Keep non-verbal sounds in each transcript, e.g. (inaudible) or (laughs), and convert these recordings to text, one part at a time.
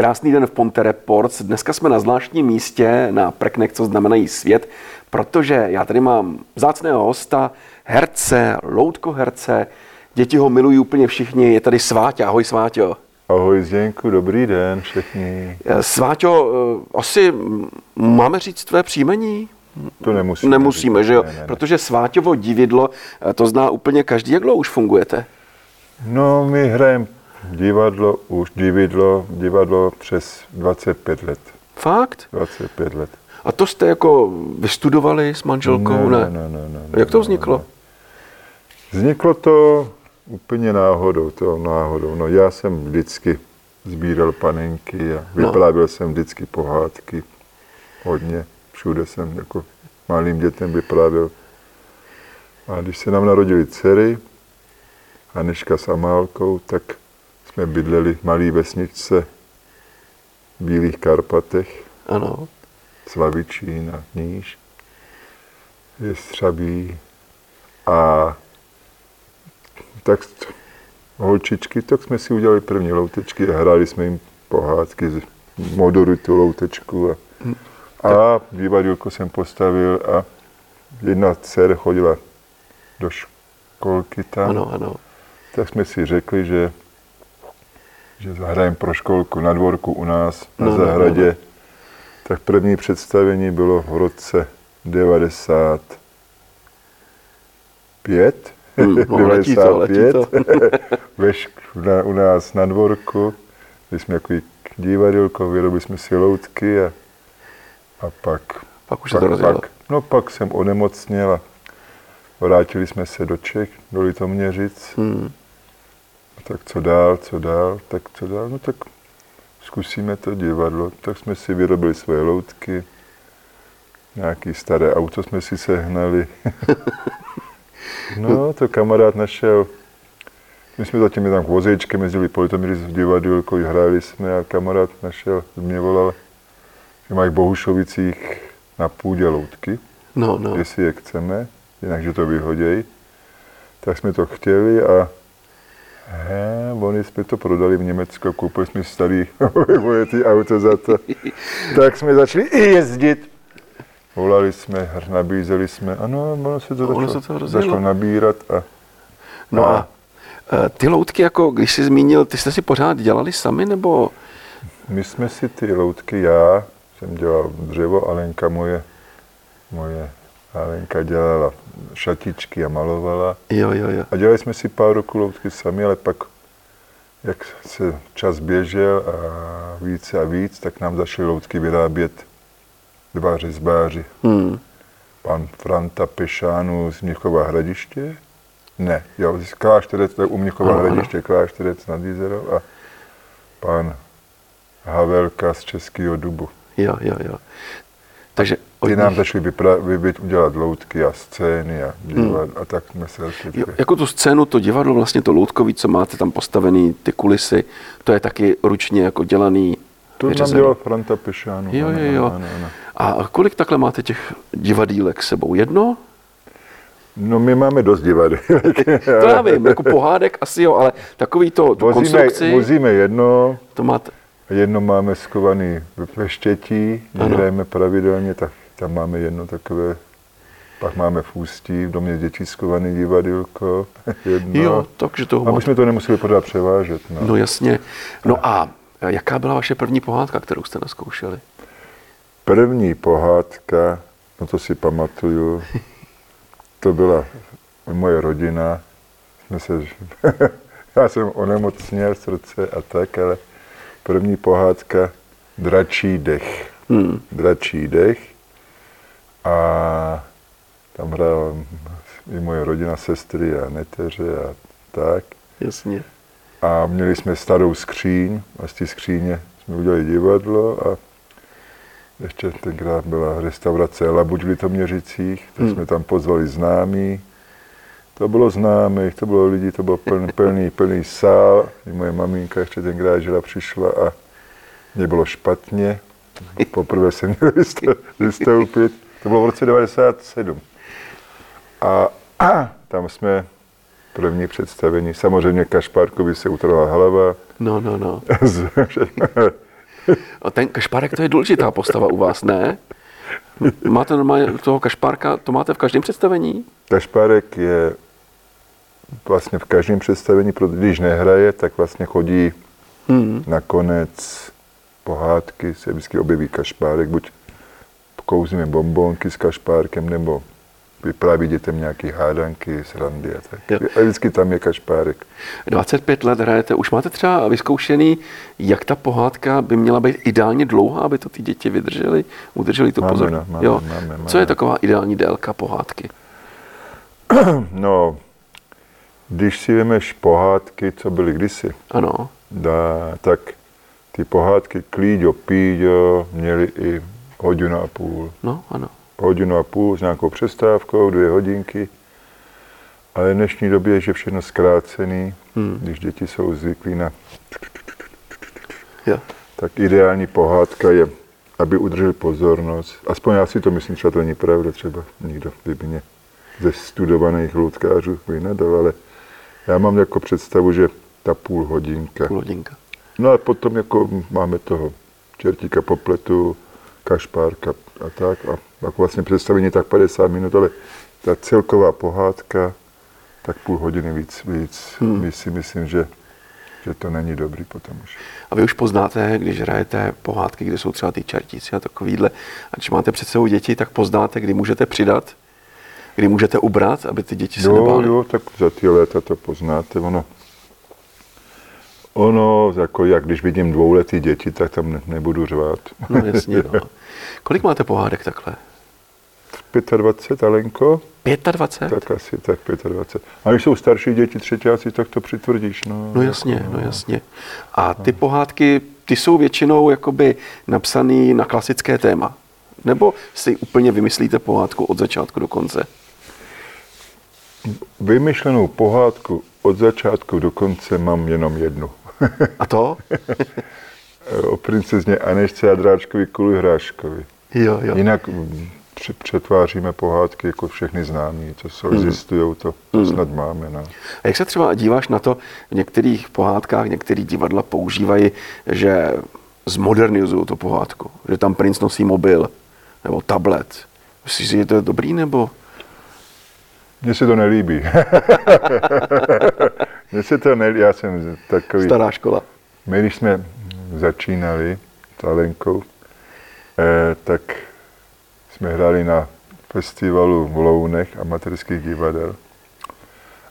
Krásný den v Ponte Reports. Dneska jsme na zvláštním místě na Preknek, co znamenají svět, protože já tady mám vzácného hosta, herce, loutko herce, děti ho milují úplně všichni, je tady Sváťa. Ahoj Sváťo. Ahoj Zděnku, dobrý den všichni. Sváťo, eh, asi máme říct tvé příjmení? To nemusíme. Nemusíme, že jo? Ne, ne, ne. Protože Sváťovo dividlo, eh, to zná úplně každý. Jak dlouho už fungujete? No, my hrajeme divadlo, už dividlo, divadlo přes 25 let. Fakt? 25 let. A to jste jako vystudovali s manželkou? Ne, ne, ne. ne, ne Jak to vzniklo? Ne, ne. Vzniklo to úplně náhodou, to náhodou. No já jsem vždycky sbíral panenky a no. vyprávěl no. jsem vždycky pohádky. Hodně. Všude jsem jako malým dětem vyprávěl. A když se nám narodili dcery, Aneška s Amálkou, tak jsme bydleli v malé vesničce v Bílých Karpatech. Ano. Slavičín a Níž. Je střabí. A tak holčičky, tak jsme si udělali první loutečky a hráli jsme jim pohádky z modoru tu loutečku. A, hm. a divadílko jsem postavil a jedna dcera chodila do školky tam. Ano, ano. Tak jsme si řekli, že, že zahrajeme pro školku na dvorku u nás na no, zahradě. No, no. Tak první představení bylo v roce 95 Hmm, no, letí to, letí to. (laughs) Veš, na, u nás na dvorku, když jsme jako divadilko, vyrobili jsme si loutky a, a pak... Pak už pak, se to rozjelo. Pak, no pak jsem onemocněl a vrátili jsme se do Čech, do Litoměřic. Hmm. Tak co dál, co dál, tak co dál, no tak zkusíme to divadlo. Tak jsme si vyrobili svoje loutky, nějaký staré auto jsme si sehnali. (laughs) No, to kamarád našel. My jsme zatím tam k vozečkem jezdili po Litomíři v divadilku, hráli jsme a kamarád našel, mě volal, že mají v Bohušovicích na půdě loutky, no, no. jestli je chceme, jinak, že to vyhodějí. Tak jsme to chtěli a He, oni jsme to prodali v Německu, koupili jsme starý vojetý (laughs) auto za to. tak jsme začali i jezdit Volali jsme, nabízeli jsme, ano, ono se to, ono začalo, se to začalo nabírat. A, no a, a e, ty loutky, jako když jsi zmínil, ty jste si pořád dělali sami, nebo? My jsme si ty loutky, já jsem dělal dřevo, Alenka moje, moje Alenka dělala šatičky a malovala. Jo, jo, jo. A dělali jsme si pár roku loutky sami, ale pak, jak se čas běžel a více a víc, tak nám začaly loutky vyrábět dva řezbáři. Hmm. Pan Franta Pešánu z Měchova hradiště, ne, jo, z Klášterec, to je u Měchova ano, hradiště, ano. Klášterec nad Jízerou a pan Havelka z Českého Dubu. Jo, jo, jo. Takže ty nám začali vypra- udělat loutky a scény a divadlo hmm. a tak jsme se jo, Jako tu scénu, to divadlo, vlastně to loutkový, co máte tam postavený, ty kulisy, to je taky ručně jako dělaný to vyřezený. nám dělal Franta Pešánu. Jo, jo, jo. Ano, ano. A kolik takhle máte těch divadílek sebou? Jedno? No my máme dost divadílek. (laughs) to já vím, jako pohádek asi jo, ale takový to, tu vozíme, konstrukci... Vozíme jedno, to máte. Jedno máme skovaný ve Štětí, hrajeme pravidelně, tak tam máme jedno takové pak máme v Ústí, v domě dětí skovaný divadilko. (laughs) Jedno. Jo, takže to A my jsme to nemuseli pořád převážet. No, no jasně. No a jaká byla vaše první pohádka, kterou jste naskoušeli? První pohádka, no to si pamatuju, to byla moje rodina. Jsme se, (laughs) já jsem onemocněl srdce a tak, ale první pohádka Dračí dech. Hmm. Dračí dech. A tam hrála i moje rodina, sestry a neteře a tak. Jasně. A měli jsme starou skříň a z té skříně jsme udělali divadlo a ještě tenkrát byla restaurace Labuť v Litoměřicích, tak hmm. jsme tam pozvali známí. To bylo známých, to bylo lidi, to byl plný, plný, plný sál. I moje maminka ještě tenkrát žila, přišla a mě bylo špatně. Poprvé jsem měl vystoupit. To bylo v roce 97. A, a (clears throat) tam jsme první představení. Samozřejmě Kašpárkovi se utrhla hlava. No, no, no. A ten kašpárek, to je důležitá postava u vás, ne? Máte normálně toho kašpárka, to máte v každém představení? Kašpárek je vlastně v každém představení, protože když nehraje, tak vlastně chodí hmm. na konec pohádky, se vždycky objeví kašpárek, buď kouzíme bombonky s kašpárkem, nebo vypráví dětem nějaké hádanky, srandy a tak. Jo. A vždycky tam je kašpárek. 25 let hrajete, už máte třeba vyzkoušený, jak ta pohádka by měla být ideálně dlouhá, aby to ty děti vydržely, udrželi tu pozornost. No, máme, jo. Máme, máme. Co je taková ideální délka pohádky? (clears throat) No, když si vemeš pohádky, co byly kdysi, ano. Da, tak ty pohádky Klíďo, Píďo měly i hodinu a půl. No, ano. Hodinu a půl s nějakou přestávkou, dvě hodinky. Ale v dnešní době je že všechno zkrácený, hmm. když děti jsou zvyklí na... Ja. Tak ideální pohádka je, aby udrželi pozornost. Aspoň já si to myslím, třeba to není pravda, třeba nikdo by mě ze studovaných loutkářů vynadal, ale já mám jako představu, že ta půl hodinka. Půl hodinka. No a potom jako máme toho čertíka popletu, kašpárka a tak. A jako vlastně představení tak 50 minut, ale ta celková pohádka, tak půl hodiny víc, víc. Hmm. My si myslím, že, že to není dobrý potom už. A vy už poznáte, když hrajete pohádky, kde jsou třeba ty čertíci a takovýhle, a když máte před sebou děti, tak poznáte, kdy můžete přidat, kdy můžete ubrat, aby ty děti se jo, nebály. Jo, tak za ty léta to poznáte. Ono, ono, jako jak když vidím dvouletý děti, tak tam ne, nebudu řvát. No jasně, (laughs) no. Kolik máte pohádek takhle? 25, Alenko? 25? Tak asi tak 25. A když jsou starší děti, třetíáci, tak to přitvrdíš. No, No jasně, jako, no jasně. A ty pohádky, ty jsou většinou jakoby napsaný na klasické téma. Nebo si úplně vymyslíte pohádku od začátku do konce? Vymyšlenou pohádku od začátku do konce mám jenom jednu. A to? o princezně Anešce a dráčkovi Kulu Hráškovi. Jo, jo. Jinak pře- přetváříme pohádky jako všechny známí, co jsou, existují, to, to snad máme. No. A jak se třeba díváš na to, v některých pohádkách některý divadla používají, že zmodernizují tu pohádku, že tam princ nosí mobil nebo tablet. Myslíš si, že to je dobrý, nebo? Mně se to nelíbí. (laughs) Mně se to nelíbí, já jsem takový... Stará škola. My, když jsme začínali s Alenkou, eh, tak jsme hráli na festivalu v Lounech amatérských divadel.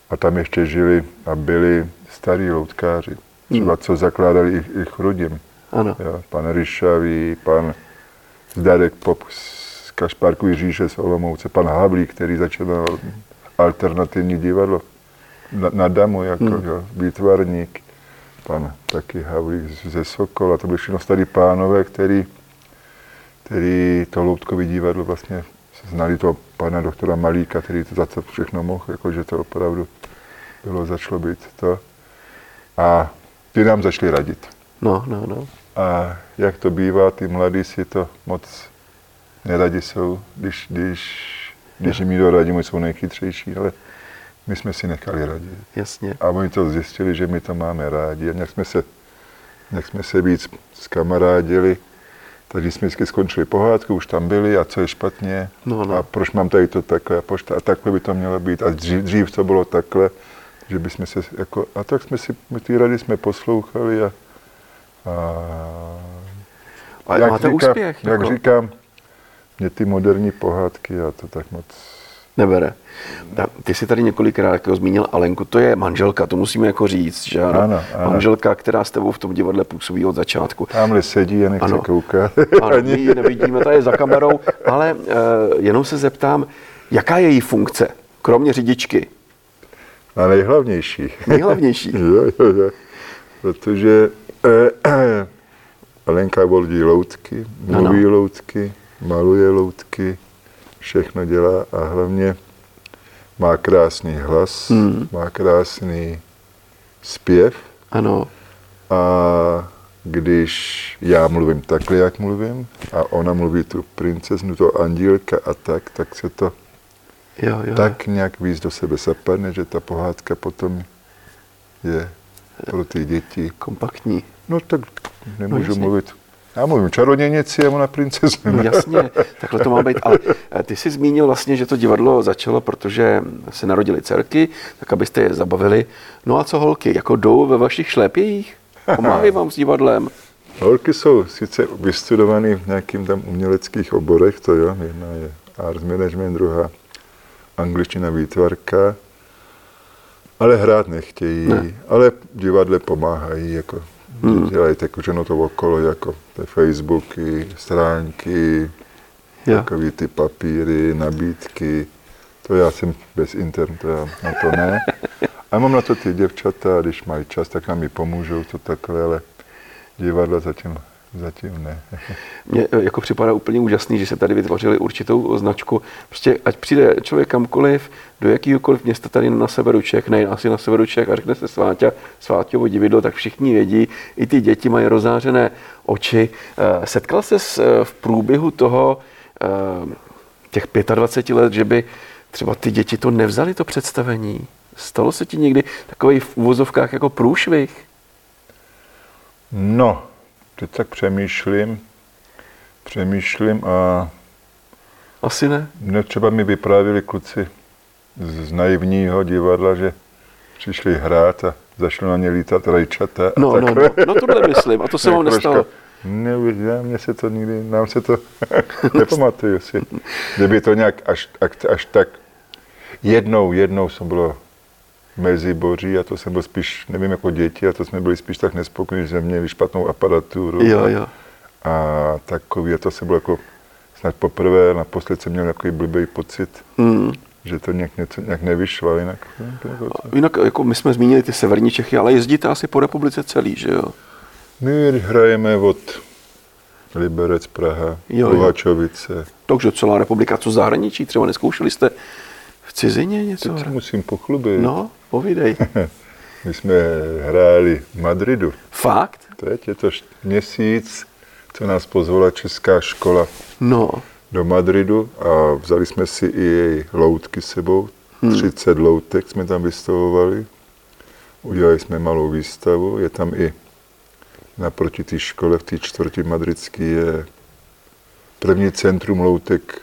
A tam ještě žili a byli starí loutkáři, třeba co zakládali i, i Chrudim. Ano. Jo, pan Ryšavý, pan Zdarek Pop z Kašparku říše z Olomouce, pan Havlík, který začal alternativní divadlo na, na Damu jako hmm. jo, výtvarník, pan taky Havlík ze Sokola, to byli všechno starý pánové, který, který to loutkový divadlo vlastně znali toho pana doktora Malíka, který to za to všechno mohl, jakože to opravdu bylo, začalo být to. A ty nám začali radit. No, no, no. A jak to bývá, ty mladí si to moc neradi jsou, když, když, když jim někdo radí, oni jsou nejchytřejší, ale my jsme si nechali radit. Jasně. A oni to zjistili, že my to máme rádi. A nějak jsme se, nějak jsme se víc zkamarádili. Tak když jsme vždycky skončili pohádku, už tam byli a co je špatně. No, no. A proč mám tady to takhle a, pošta, a takhle by to mělo být. A dřív, dřív to bylo takhle, že bychom se jako, a tak jsme si, my ty rady jsme poslouchali a, a A máte úspěch. Jak jako. říkám, mě ty moderní pohádky, já to tak moc Nebere. Ty jsi tady několikrát jako zmínil Alenku, to je manželka, to musíme jako říct, že ano? Ano, ano. Manželka, která s tebou v tom divadle působí od začátku. tamhle sedí a nechce Ano. koukat. Ano, my (laughs) ji nevidíme, ta je za kamerou, ale uh, jenom se zeptám, jaká je její funkce, kromě řidičky? A nejhlavnější. Nejhlavnější. (laughs) jo, jo, jo. Protože eh, (clears throat) Alenka volí loutky, mluví Ano. loutky, maluje loutky, všechno dělá a hlavně má krásný hlas, Hmm. má krásný zpěv Ano, a když já mluvím takhle, jak mluvím, a ona mluví tu princeznu, to andílka a tak, tak se to jo, jo. tak nějak víc do sebe zapadne, že ta pohádka potom je pro ty děti. Kompaktní. No tak nemůžu jasně. mluvit Já mluvím čarodějnici a ona princezna. No jasně, takhle to má být. Ale eh, ty jsi zmínil vlastně, že to divadlo začalo, protože se narodily dcerky, tak abyste je zabavili. No a co holky, jako jdou ve vašich šlépějích? Pomáhají vám s divadlem? Holky jsou sice vystudovaný v nějakým tam uměleckých oborech, to jo, jedna je arts management, druhá angličtina výtvarka, ale hrát nechtějí, ne. ale divadle pomáhají, jako hmm. dělají no to okolo, jako ty Facebooky, stránky, ja. takový ty papíry, nabídky. To já jsem bez internetu, na to ne. A mám na to ty děvčata, když mají čas, tak nám i pomůžou to takhle, ale divadla zatím Zatím ne. (laughs) Mně eh, jako připadá úplně úžasný, že se tady vytvořili určitou značku. Prostě ať přijde člověk kamkoliv, do jakýhokoliv města tady na severu Čech, ne asi na severu Čech, a řekne se Sváťa, Sváťovo dividlo, tak všichni vědí, i ty děti mají rozářené oči. Eh, setkal se eh, v průběhu toho těch 25 let, že by třeba ty děti to nevzali, to představení? Stalo se ti někdy takový v uvozovkách jako průšvih? No, Teď tak přemýšlím, přemýšlím a... Asi ne. Mně třeba mi vyprávili kluci z, naivního divadla, že přišli hrát a začalo na ně lítat rajčata. No, no, no, no tohle myslím, a to (laughs) se vám nestalo. Ne, mně se to nikdy, nám se to (laughs) nepamatuju si. Kdyby to nějak až, až, až tak jednou, jednou jsem bylo Meziboří a to jsem byl spíš, nevím, jako děti a to jsme byli spíš tak nespokojení, že měli špatnou aparaturu. Jo, jo. A takový, a to jsem byl jako snad poprvé, naposled jsem měl takový blbý pocit, mm. že to nějak, něco, nějak nevyšlo, jinak. Jinak, jako my jsme zmínili ty severní Čechy, ale jezdíte asi po republice celý, že jo? My hrajeme od Liberec, Praha, Kovačovice. Takže celá republika, co zahraničí, třeba neskoušeli jste v cizině něco? Teď musím pochlubit. No, povídej. (laughs) My jsme hráli v Madridu. Fakt? Teď je to měsíc, co nás pozvala Česká škola no. do Madridu a vzali jsme si i její loutky sebou. Hmm. 30 loutek jsme tam vystavovali. Udělali jsme malou výstavu. Je tam i naproti té škole v té čtvrti madridské je první centrum loutek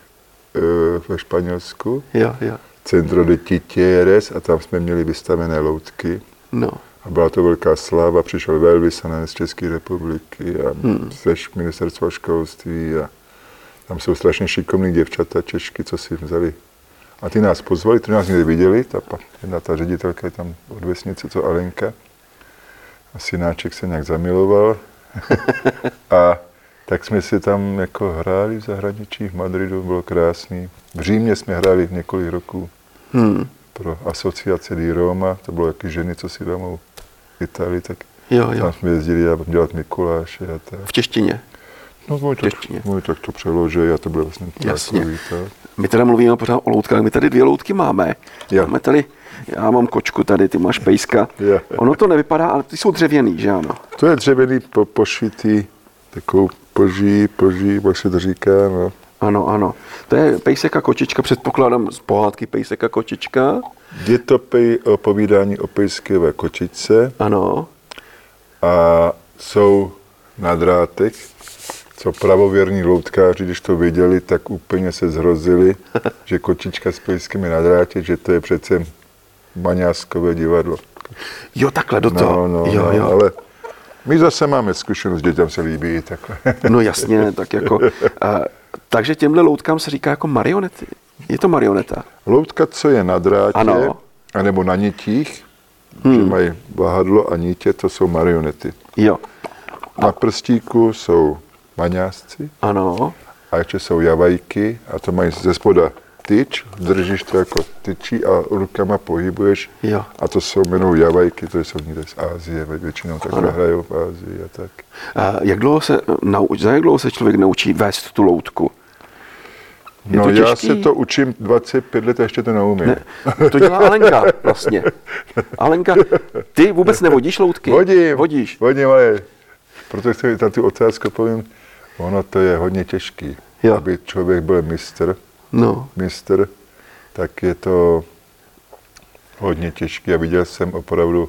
e, ve Španělsku. Jo, jo. Centro de Titieres a tam jsme měli vystavené loutky. No. A byla to velká sláva, přišel velvyslanec z České republiky a hmm. ze ministerstva školství a tam jsou strašně šikovní děvčata Češky, co si vzali. A ty nás pozvali, ty nás někdy viděli, ta, jedna ta ředitelka je tam od vesnice, co Alenka. A synáček se nějak zamiloval. (laughs) a tak jsme si tam jako hráli v zahraničí, v Madridu, bylo krásný. V Římě jsme hráli několik roků hmm. pro asociace di Roma, to bylo jaký ženy, co si domů v Itálii, tak jo, jo. tam jsme jezdili dělat Mikuláše a tak. V češtině? No, můj tak, můj tak to přeloží a to bylo vlastně Jasně. Takový, tak. My teda mluvíme pořád o loutkách, my tady dvě loutky máme. Ja. Máme tady, já mám kočku tady, ty máš pejska. Ja. Ono to nevypadá, ale ty jsou dřevěný, že ano? To je dřevěný po, pošitý takovou poží, poží, jak se to říká, no. Ano, ano. To je pejsek a kočička, předpokládám z pohádky pejsek a kočička. Je to pej, o povídání o pejské kočičce. Ano. A jsou na drátech, co pravověrní loutkáři, když to viděli, tak úplně se zhrozili, (laughs) že kočička s pejskem je na drátě, že to je přece maňáskové divadlo. Jo, takhle do toho. No, no, jo, no, jo. ale my zase máme zkušenost, dětem se líbí takhle. (laughs) No jasně, tak jako... A, takže těmhle loutkám se říká jako marionety. Je to marioneta? Loutka, co je na drátě, ano. anebo na nitích, hmm. že mají bahadlo a nitě, to jsou marionety. Jo. A... Na prstíku jsou maňásci. Ano. A ještě jsou javajky a to mají ze spoda tyč, držíš to jako tyčí a rukama pohybuješ. Jo. A to jsou jmenují javajky, to jsou někde z Ázie, většinou takhle hrajou v Ázii a tak. A jak dlouho se, za jak dlouho se člověk naučí vést tu loutku? Je no já se to učím 25 let a ještě to neumím. Ne, to dělá Alenka (laughs) vlastně. Alenka, ty vůbec nevodíš loutky? Vodím. Vodíš. Vodím, ale proto chci na tu otázku povím, ono to je hodně těžký, jo. aby člověk byl mistr, no. mistr, tak je to hodně těžké a viděl jsem opravdu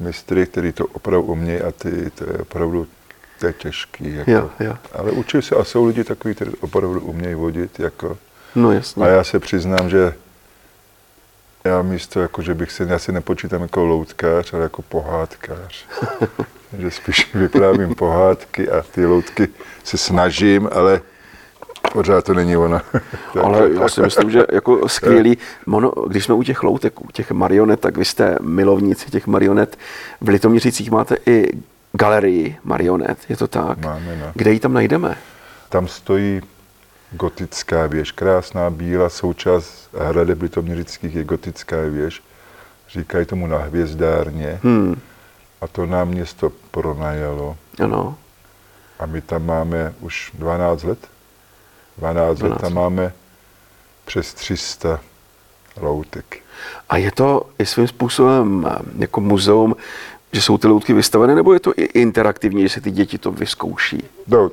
mistry, který to opravdu umějí a ty, to je opravdu to je těžký. Jako. Jo, jo. Ale učí se a jsou lidi takový, kteří opravdu umějí vodit. Jako. No jasně. A já se přiznám, že já místo, jako, že bych se, já si nepočítám jako loutkář, ale jako pohádkář. (laughs) že spíš vyprávím pohádky a ty loutky se snažím, ale pořád to není ono. (laughs) Ale já si myslím, že jako skvělý, mono, když jsme u těch loutek, u těch marionet, tak vy jste milovníci těch marionet. V Litoměřicích máte i galerii marionet, je to tak? Máme, no. Kde ji tam najdeme? Tam stojí gotická věž, krásná bílá součást hradeb litoměřických je gotická věž. Říkají tomu na hvězdárně. Hmm, A to nám město pronajalo. ano. A my tam máme už 12 let. 12, let 12 tam máme přes 300 loutek. A je to i svým způsobem eh, jako muzeum, že jsou ty loutky vystavené, nebo je to i interaktivní, že si ty děti to vyzkouší? No,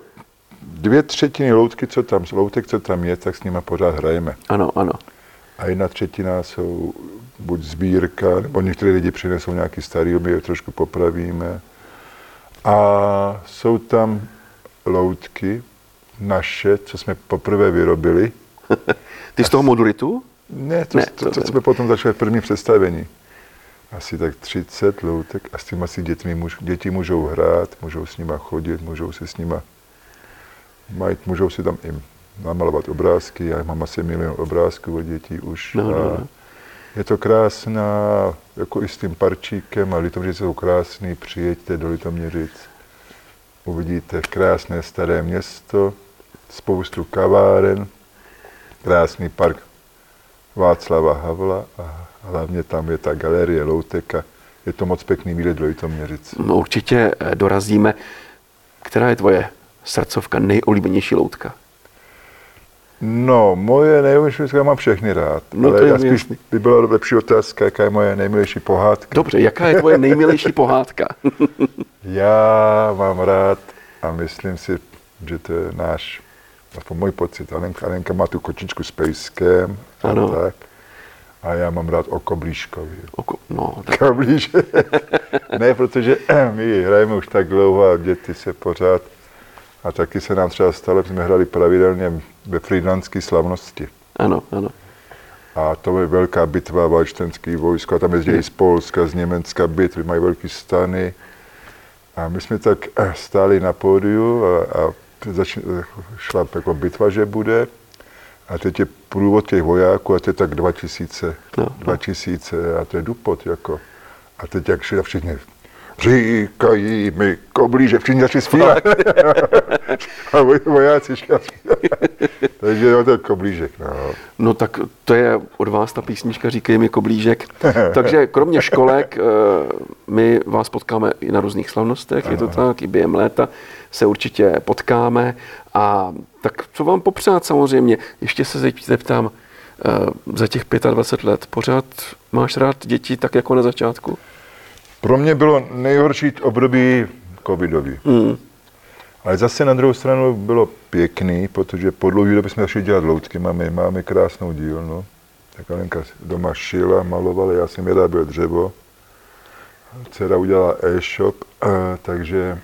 dvě třetiny loutky, co tam, loutek, co tam je, tak s nimi pořád hrajeme. Ano, ano. A jedna třetina jsou buď sbírka, nebo některé lidi přinesou nějaký starý my je trošku popravíme. A jsou tam loutky naše, co jsme poprvé vyrobili. (laughs) Ty z toho moduritu? Ne, to, Ne, to, to to, ne. jsme potom začali v první představení. Asi tak 30 loutek a s tím asi dětmi, můž, děti můžou hrát, můžou s nima chodit, můžou si s nima, mají, můžou si tam i namalovat obrázky. Já mám asi milion obrázků od dětí už. No, no, no. je to krásná, jako i s tím parčíkem a Litoměřice jsou krásný, přijeďte do Litoměřic. Uvidíte krásné staré město, spoustu kaváren, krásný park Václava Havla a hlavně tam je ta galerie Louteka. Je to moc pěkný výlet do Litoměřic. No, určitě eh, dorazíme. Která je tvoje srdcovka, nejoblíbenější loutka? No, moje nejmilejší, já mám všechny rád, No, to ale je já spíš jasný. by byla lepší otázka, jaká je moje nejmilejší pohádka. Dobře, jaká je tvoje nejmilejší pohádka? (laughs) Já mám rád a myslím si, že to je náš, aspoň můj pocit, Alenka, Alenka má tu kočičku s pejskem a tak. A já mám rád o Koblížkovi. Oko, no, (laughs) tak, ne, protože (clears throat) my hrajeme už tak dlouho a děti se pořád a taky se nám třeba stalo, že jsme hráli pravidelně ve Frýdlandské slavnosti. ano, ano. A to je velká bitva valštenský vojsko. A tam jezdí i z Polska, z Německa bitvy, mají velké stany. A my jsme tak eh, stáli na pódiu a, a zač, šla jako bitva, že bude. A teď je průvod těch vojáků a to je tak 2000, No, no. 2000 a to je Dupot jako. A teď jak šli všichni říkají mi koblíže, všichni začali zpívat. (laughs) a voj- vojáci. (laughs) Takže jo, to je koblížek. No. No tak to je od vás ta písnička Říkej mi koblížek. Takže kromě školek, eh, my vás potkáme i na různých slavnostech, je to tak, i během léta se určitě potkáme. A tak co vám popřát samozřejmě, ještě se zeptám, eh, za těch 25 let pořád máš rád děti tak jako na začátku? Pro mě bylo nejhorší období covidový. Mm. Ale zase na druhou stranu bylo pěkný, protože po dlouhé době jsme začali dělat loutky. Máme, máme krásnou dílnu. Tak Alenka doma šila, malovala, já jsem vyráběl dřevo. Dcera udělala e-shop, a, takže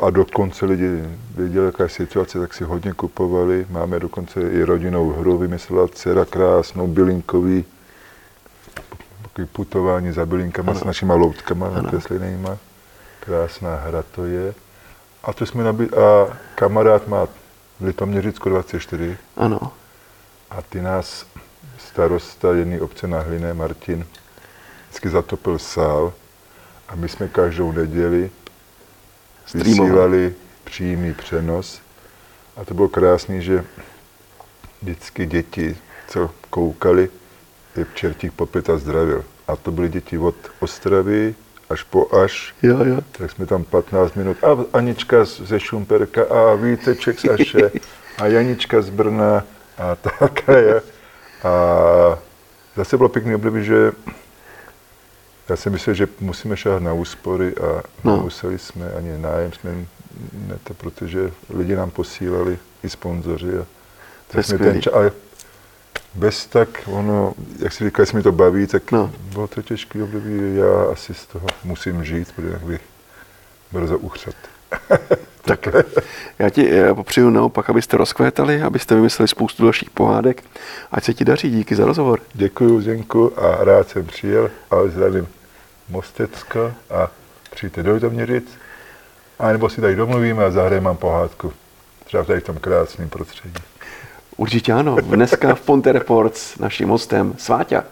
a dokonce lidi věděli, jaká je situace, tak si hodně kupovali. Máme dokonce i rodinnou hru, vymyslela dcera krásnou, bylinkový, takový putování za bylinkama s našima loutkama nakreslenýma. Krásná hra to je. A to jsme nabili, a kamarád má v Litoměřicku 24 Ano, a ty nás starosta jedné obce na Hliné, Martin, vždycky zatopil sál a my jsme každou neděli Streamovali. vysílali přímý přenos a to bylo krásný, že vždycky děti, co koukali, je Čertík popět a zdravil. A to byly děti od Ostravy až po až, jo, jo. tak jsme tam 15 minut. A Anička ze Šumperka a Víteček z Aše a Janička z Brna a (laughs) tak. Je. A zase bylo pěkný období, že já si myslím, že musíme šáhat na úspory a No. nemuseli jsme ani nájem, jsme ne to, protože lidi nám posílali i sponzoři. A To je tak jsme skvělý. ča- ale bez tak, ono, jak si říká, jestli mi to baví, tak No. bylo to těžké období. Já asi z toho musím žít, protože jinak bych brzo uchřet. (laughs) Tak já ti popřeju naopak, abyste rozkvétali, abyste vymysleli spoustu dalších pohádek. Ať se ti daří, díky za rozhovor. Děkuji, Zdenku, a rád jsem přijel, ale zdravím Mostecko a přijďte do Litoměřic, a nebo si tady domluvíme a zahrajeme vám pohádku. Třeba tady v tom krásném prostředí. Určitě ano. Dneska v Ponte Reports naším hostem Sváťa.